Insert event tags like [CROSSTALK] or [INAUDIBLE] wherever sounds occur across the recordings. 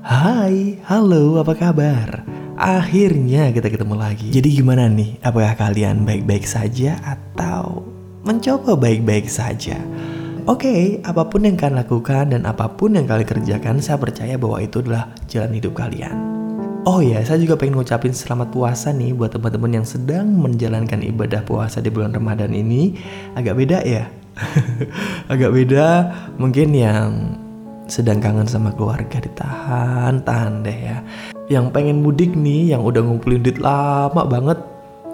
Hai, halo, apa kabar? Akhirnya kita ketemu lagi. Jadi gimana nih? Apakah kalian baik-baik saja atau mencoba baik-baik saja? Oke, apa pun yang kalian lakukan dan apa pun yang kalian kerjakan, saya percaya bahwa itu adalah jalan hidup kalian. Oh ya, saya juga pengen ngucapin selamat puasa nih buat teman-teman yang sedang menjalankan ibadah puasa di bulan Ramadan ini. Agak beda ya? [LAUGHS] Agak beda mungkin yang sedang kangen sama keluarga ditahan, tahan deh ya. Yang pengen mudik nih, yang udah ngumpulin duit lama banget,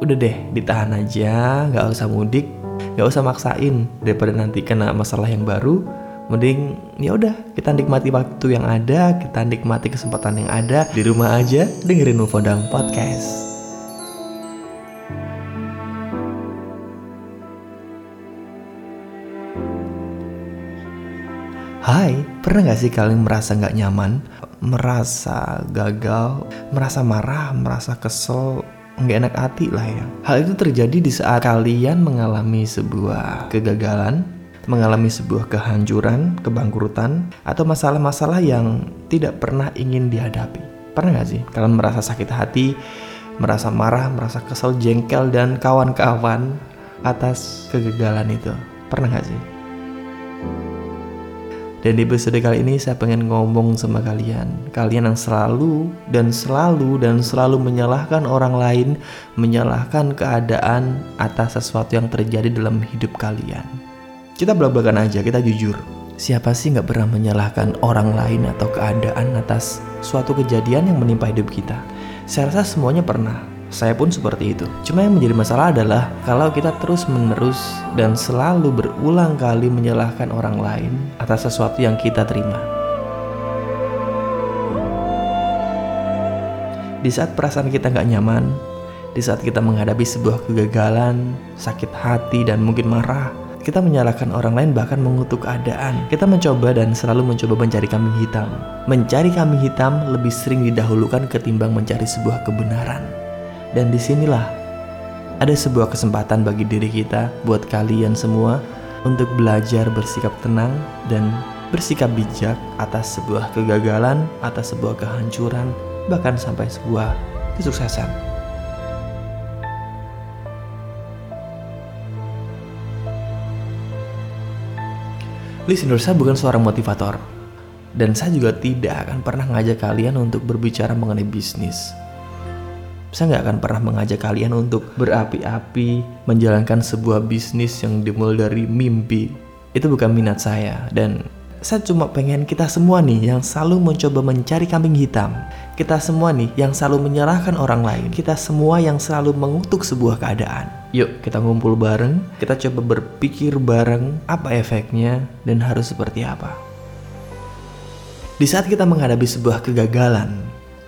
udah deh ditahan aja, nggak usah mudik, nggak usah maksain daripada nanti kena masalah yang baru. Mending ya udah kita nikmati waktu yang ada, kita nikmati kesempatan yang ada di rumah aja dengerin Ufodang Podcast. Hai, pernah gak sih kalian merasa gak nyaman? Merasa gagal, merasa marah, merasa kesel, nggak enak hati lah ya. Hal itu terjadi di saat kalian mengalami sebuah kegagalan, mengalami sebuah kehancuran, kebangkrutan, atau masalah-masalah yang tidak pernah ingin dihadapi. Pernah gak sih kalian merasa sakit hati, merasa marah, merasa kesel, jengkel, dan kawan-kawan atas kegagalan itu? Pernah gak sih? Dan di episode kali ini saya pengen ngomong sama kalian. Kalian yang selalu dan selalu dan selalu menyalahkan orang lain Menyalahkan keadaan atas sesuatu yang terjadi dalam hidup kalian. Kita belak-belakan aja, kita jujur. Siapa sih nggak pernah menyalahkan orang lain atau keadaan atas suatu kejadian yang menimpa hidup kita? Saya rasa semuanya pernah saya pun seperti itu. Cuma yang menjadi masalah adalah kalau kita terus-menerus dan selalu berulang kali menyalahkan orang lain atas sesuatu yang kita terima. Di saat perasaan kita nggak nyaman, di saat kita menghadapi sebuah kegagalan, sakit hati, dan mungkin marah, kita menyalahkan orang lain bahkan mengutuk keadaan. Kita mencoba dan selalu mencoba mencari kambing hitam. Mencari kambing hitam lebih sering didahulukan ketimbang mencari sebuah kebenaran. Dan di sinilah ada sebuah kesempatan bagi diri kita, buat kalian semua, untuk belajar bersikap tenang dan bersikap bijak atas sebuah kegagalan, atas sebuah kehancuran, bahkan sampai sebuah kesuksesan. Listener, saya bukan seorang motivator. Dan saya juga tidak akan pernah ngajak kalian untuk berbicara mengenai bisnis saya nggak akan pernah mengajak kalian untuk berapi-api menjalankan sebuah bisnis yang dimulai dari mimpi. Itu bukan minat saya dan saya cuma pengen kita semua nih yang selalu mencoba mencari kambing hitam. Kita semua nih yang selalu menyalahkan orang lain. Kita semua yang selalu mengutuk sebuah keadaan. Yuk kita ngumpul bareng, kita coba berpikir bareng apa efeknya dan harus seperti apa. Di saat kita menghadapi sebuah kegagalan,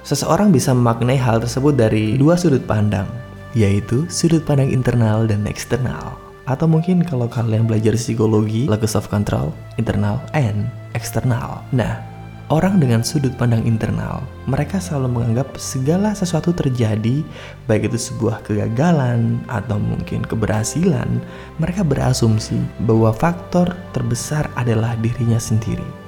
Seseorang bisa memaknai hal tersebut dari dua sudut pandang, yaitu sudut pandang internal dan eksternal. Atau mungkin kalau kalian belajar psikologi, locus of control, internal and eksternal. Nah, orang dengan sudut pandang internal, mereka selalu menganggap segala sesuatu terjadi, baik itu sebuah kegagalan atau mungkin keberhasilan, mereka berasumsi bahwa faktor terbesar adalah dirinya sendiri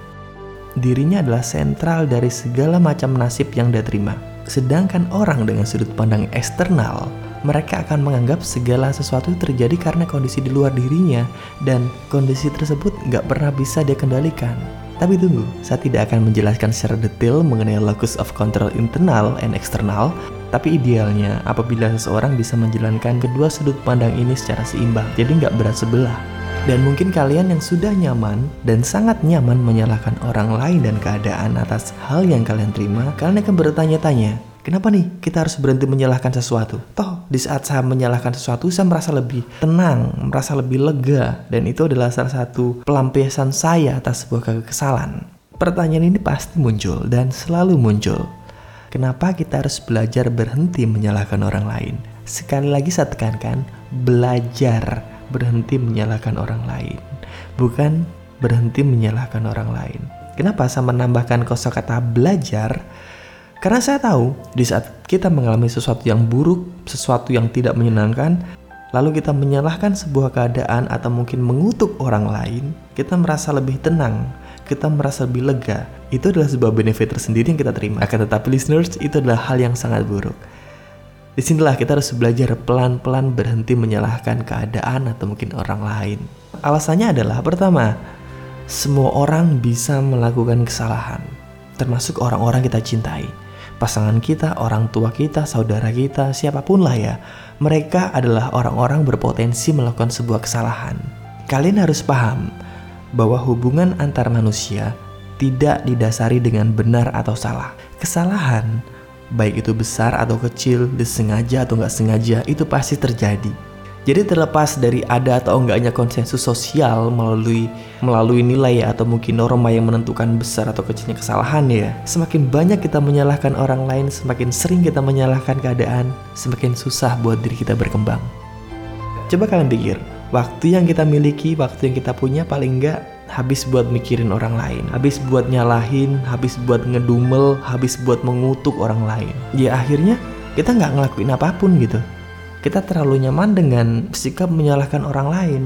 dirinya adalah sentral dari segala macam nasib yang dia terima. Sedangkan orang dengan sudut pandang eksternal, mereka akan menganggap segala sesuatu terjadi karena kondisi di luar dirinya dan kondisi tersebut nggak pernah bisa dia kendalikan. Tapi tunggu, saya tidak akan menjelaskan secara detail mengenai locus of control internal and eksternal, tapi idealnya apabila seseorang bisa menjalankan kedua sudut pandang ini secara seimbang, jadi nggak berat sebelah. Dan mungkin kalian yang sudah nyaman dan sangat nyaman menyalahkan orang lain dan keadaan atas hal yang kalian terima, kalian akan bertanya-tanya, kenapa nih kita harus berhenti menyalahkan sesuatu? Toh, di saat saya menyalahkan sesuatu, saya merasa lebih tenang, merasa lebih lega, dan itu adalah salah satu pelampiasan saya atas sebuah kesalahan. Pertanyaan ini pasti muncul dan selalu muncul. Kenapa kita harus belajar berhenti menyalahkan orang lain? Sekali lagi saya tekankan, belajar berhenti menyalahkan orang lain, bukan berhenti menyalahkan orang lain. Kenapa saya menambahkan kosakata belajar? Karena saya tahu di saat kita mengalami sesuatu yang buruk, sesuatu yang tidak menyenangkan, lalu kita menyalahkan sebuah keadaan atau mungkin mengutuk orang lain, kita merasa lebih tenang kita merasa lebih lega, itu adalah sebuah benefit tersendiri yang kita terima. Akan tetapi listeners, itu adalah hal yang sangat buruk. Di sinilah kita harus belajar pelan-pelan berhenti menyalahkan keadaan atau mungkin orang lain. Alasannya adalah pertama, semua orang bisa melakukan kesalahan, termasuk orang-orang kita cintai. Pasangan kita, orang tua kita, saudara kita, siapa pun lah ya. Mereka adalah orang-orang berpotensi melakukan sebuah kesalahan. Kalian harus paham bahwa hubungan antar manusia tidak didasari dengan benar atau salah. Kesalahan baik itu besar atau kecil, disengaja atau nggak sengaja, itu pasti terjadi. Jadi terlepas dari ada atau enggaknya konsensus sosial melalui melalui nilai atau mungkin norma yang menentukan besar atau kecilnya kesalahan ya, semakin banyak kita menyalahkan orang lain, semakin sering kita menyalahkan keadaan, semakin susah buat diri kita berkembang. Coba kalian pikir, waktu yang kita miliki, waktu yang kita punya paling enggak habis buat mikirin orang lain, habis buat nyalahin, habis buat ngedumel, habis buat mengutuk orang lain. Ya akhirnya kita nggak ngelakuin apa pun gitu. Kita terlalu nyaman dengan sikap menyalahkan orang lain.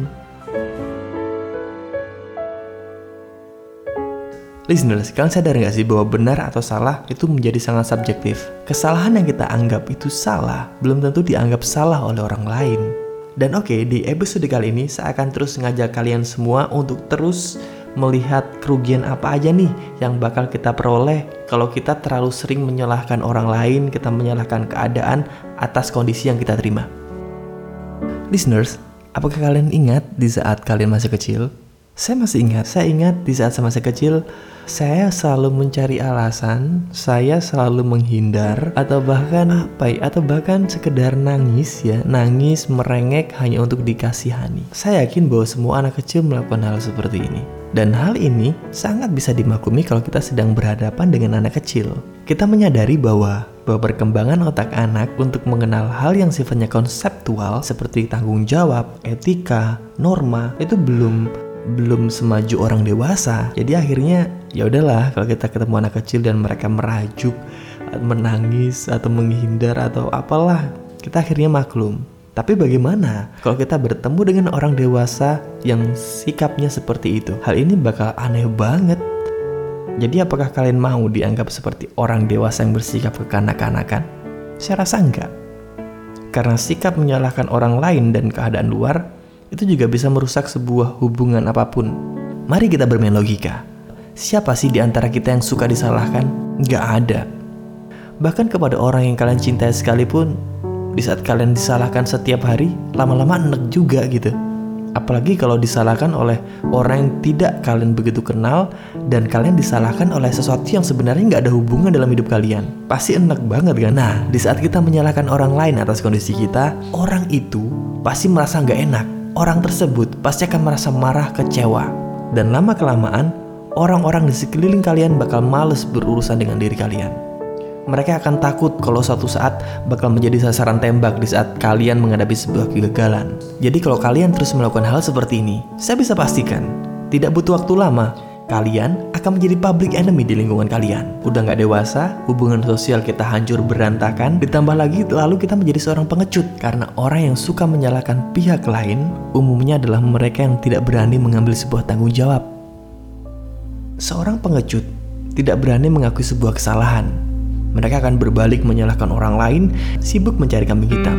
Listeners, kalian sadar nggak sih bahwa benar atau salah itu menjadi sangat subjektif? Kesalahan yang kita anggap itu salah, belum tentu dianggap salah oleh orang lain. Dan oke, okay, di episode kali ini saya akan terus ngajak kalian semua untuk terus melihat kerugian apa aja nih yang bakal kita peroleh kalau kita terlalu sering menyalahkan orang lain, kita menyalahkan keadaan atas kondisi yang kita terima. Listeners, apakah kalian ingat di saat kalian masih kecil? Saya masih ingat, saya ingat di saat saya masih kecil, saya selalu mencari alasan, saya selalu menghindar atau bahkan apa ya, atau bahkan sekedar nangis ya, nangis merengek hanya untuk dikasihani. Saya yakin bahwa semua anak kecil melakukan hal seperti ini. Dan hal ini sangat bisa dimaklumi kalau kita sedang berhadapan dengan anak kecil. Kita menyadari bahwa bahwa perkembangan otak anak untuk mengenal hal yang sifatnya konseptual seperti tanggung jawab, etika, norma itu belum belum semaju orang dewasa. Jadi akhirnya ya udahlah kalau kita ketemu anak kecil dan mereka merajuk, menangis atau menghindar atau apalah, kita akhirnya maklum. Tapi bagaimana kalau kita bertemu dengan orang dewasa yang sikapnya seperti itu? Hal ini bakal aneh banget. Jadi apakah kalian mau dianggap seperti orang dewasa yang bersikap kekanak-kanakan? Saya rasa enggak. Karena sikap menyalahkan orang lain dan keadaan luar itu juga bisa merusak sebuah hubungan apa pun. Mari kita bermain logika. Siapa sih di antara kita yang suka disalahkan? Gak ada. Bahkan kepada orang yang kalian cintai sekalipun, di saat kalian disalahkan setiap hari, lama-lama enek juga gitu. Apalagi kalau disalahkan oleh orang yang tidak kalian begitu kenal dan kalian disalahkan oleh sesuatu yang sebenarnya nggak ada hubungan dalam hidup kalian. Pasti enak banget kan? Nah, di saat kita menyalahkan orang lain atas kondisi kita, orang itu pasti merasa nggak enak orang tersebut pasti akan merasa marah kecewa. Dan lama-kelamaan, orang-orang di sekeliling kalian bakal males berurusan dengan diri kalian. Mereka akan takut kalau suatu saat bakal menjadi sasaran tembak di saat kalian menghadapi sebuah kegagalan. Jadi kalau kalian terus melakukan hal seperti ini, saya bisa pastikan, tidak butuh waktu lama, kalian akan menjadi public enemy di lingkungan kalian. Udah nggak dewasa, hubungan sosial kita hancur berantakan, ditambah lagi lalu kita menjadi seorang pengecut. Karena orang yang suka menyalahkan pihak lain, umumnya adalah mereka yang tidak berani mengambil sebuah tanggung jawab. Seorang pengecut tidak berani mengakui sebuah kesalahan. Mereka akan berbalik menyalahkan orang lain, sibuk mencari kambing hitam.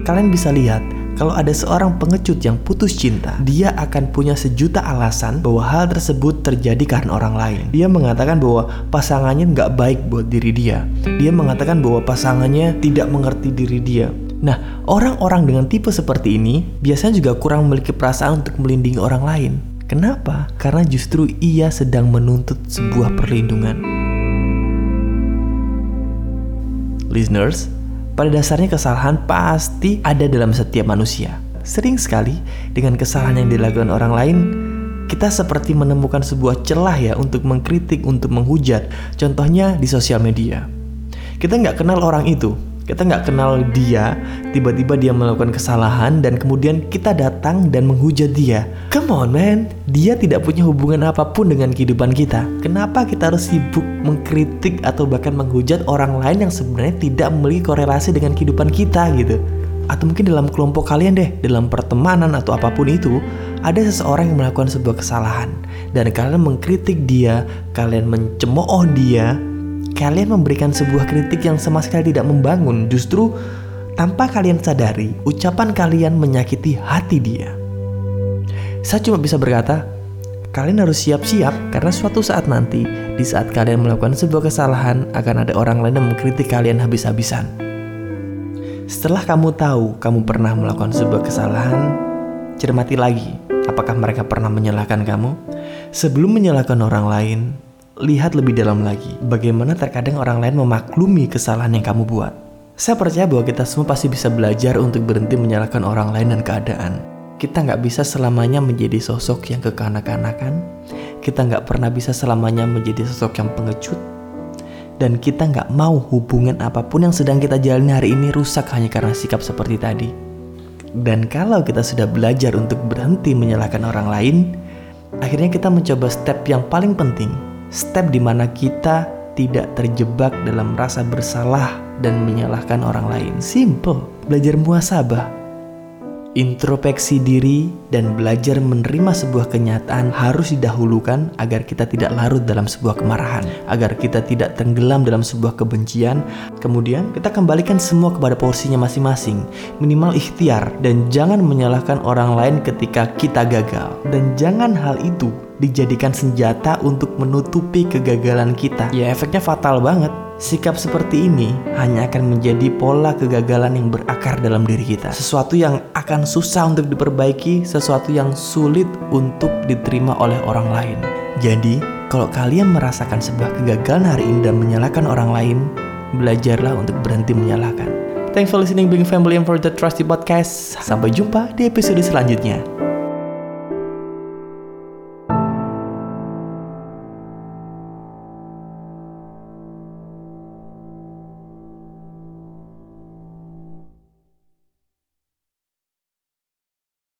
Kalian bisa lihat kalau ada seorang pengecut yang putus cinta, dia akan punya sejuta alasan bahwa hal tersebut terjadi karena orang lain. Dia mengatakan bahwa pasangannya nggak baik buat diri dia. Dia mengatakan bahwa pasangannya tidak mengerti diri dia. Nah, orang-orang dengan tipe seperti ini biasanya juga kurang memiliki perasaan untuk melindungi orang lain. Kenapa? Karena justru ia sedang menuntut sebuah perlindungan. Listeners, pada dasarnya kesalahan pasti ada dalam setiap manusia. Sering sekali dengan kesalahan yang dilakukan orang lain, kita seperti menemukan sebuah celah ya untuk mengkritik, untuk menghujat. Contohnya di sosial media. Kita nggak kenal orang itu, kita nggak kenal dia, tiba-tiba dia melakukan kesalahan dan kemudian kita datang dan menghujat dia. Come on man, dia tidak punya hubungan apa pun dengan kehidupan kita. Kenapa kita harus sibuk mengkritik atau bahkan menghujat orang lain yang sebenarnya tidak memiliki korelasi dengan kehidupan kita gitu? Atau mungkin dalam kelompok kalian deh, dalam pertemanan atau apa pun itu, ada seseorang yang melakukan sebuah kesalahan. dan kalian mengkritik dia, kalian mencemooh dia, kalian memberikan sebuah kritik yang sama sekali tidak membangun, justru tanpa kalian sadari, ucapan kalian menyakiti hati dia. Saya cuma bisa berkata, kalian harus siap-siap karena suatu saat nanti, di saat kalian melakukan sebuah kesalahan, akan ada orang lain yang mengkritik kalian habis-habisan. Setelah kamu tahu kamu pernah melakukan sebuah kesalahan, cermati lagi apakah mereka pernah menyalahkan kamu. Sebelum menyalahkan orang lain, lihat lebih dalam lagi bagaimana terkadang orang lain memaklumi kesalahan yang kamu buat. Saya percaya bahwa kita semua pasti bisa belajar untuk berhenti menyalahkan orang lain dan keadaan. Kita nggak bisa selamanya menjadi sosok yang kekanak-kanakan. Kita nggak pernah bisa selamanya menjadi sosok yang pengecut. Dan kita nggak mau hubungan apa pun yang sedang kita jalani hari ini rusak hanya karena sikap seperti tadi. Dan kalau kita sudah belajar untuk berhenti menyalahkan orang lain, akhirnya kita mencoba step yang paling penting. Step di mana kita tidak terjebak dalam rasa bersalah dan menyalahkan orang lain. Simple, belajar muasabah. Introspeksi diri dan belajar menerima sebuah kenyataan harus didahulukan agar kita tidak larut dalam sebuah kemarahan, agar kita tidak tenggelam dalam sebuah kebencian. Kemudian kita kembalikan semua kepada porsinya masing-masing, minimal ikhtiar dan jangan menyalahkan orang lain ketika kita gagal. Dan jangan hal itu dijadikan senjata untuk menutupi kegagalan kita. Ya efeknya fatal banget. Sikap seperti ini hanya akan menjadi pola kegagalan yang berakar dalam diri kita. Sesuatu yang akan susah untuk diperbaiki, sesuatu yang sulit untuk diterima oleh orang lain. Jadi, kalau kalian merasakan sebuah kegagalan hari ini dan menyalahkan orang lain, belajarlah untuk berhenti menyalahkan. Thanks for listening Being Family and for the Trusty Podcast. Sampai jumpa di episode selanjutnya.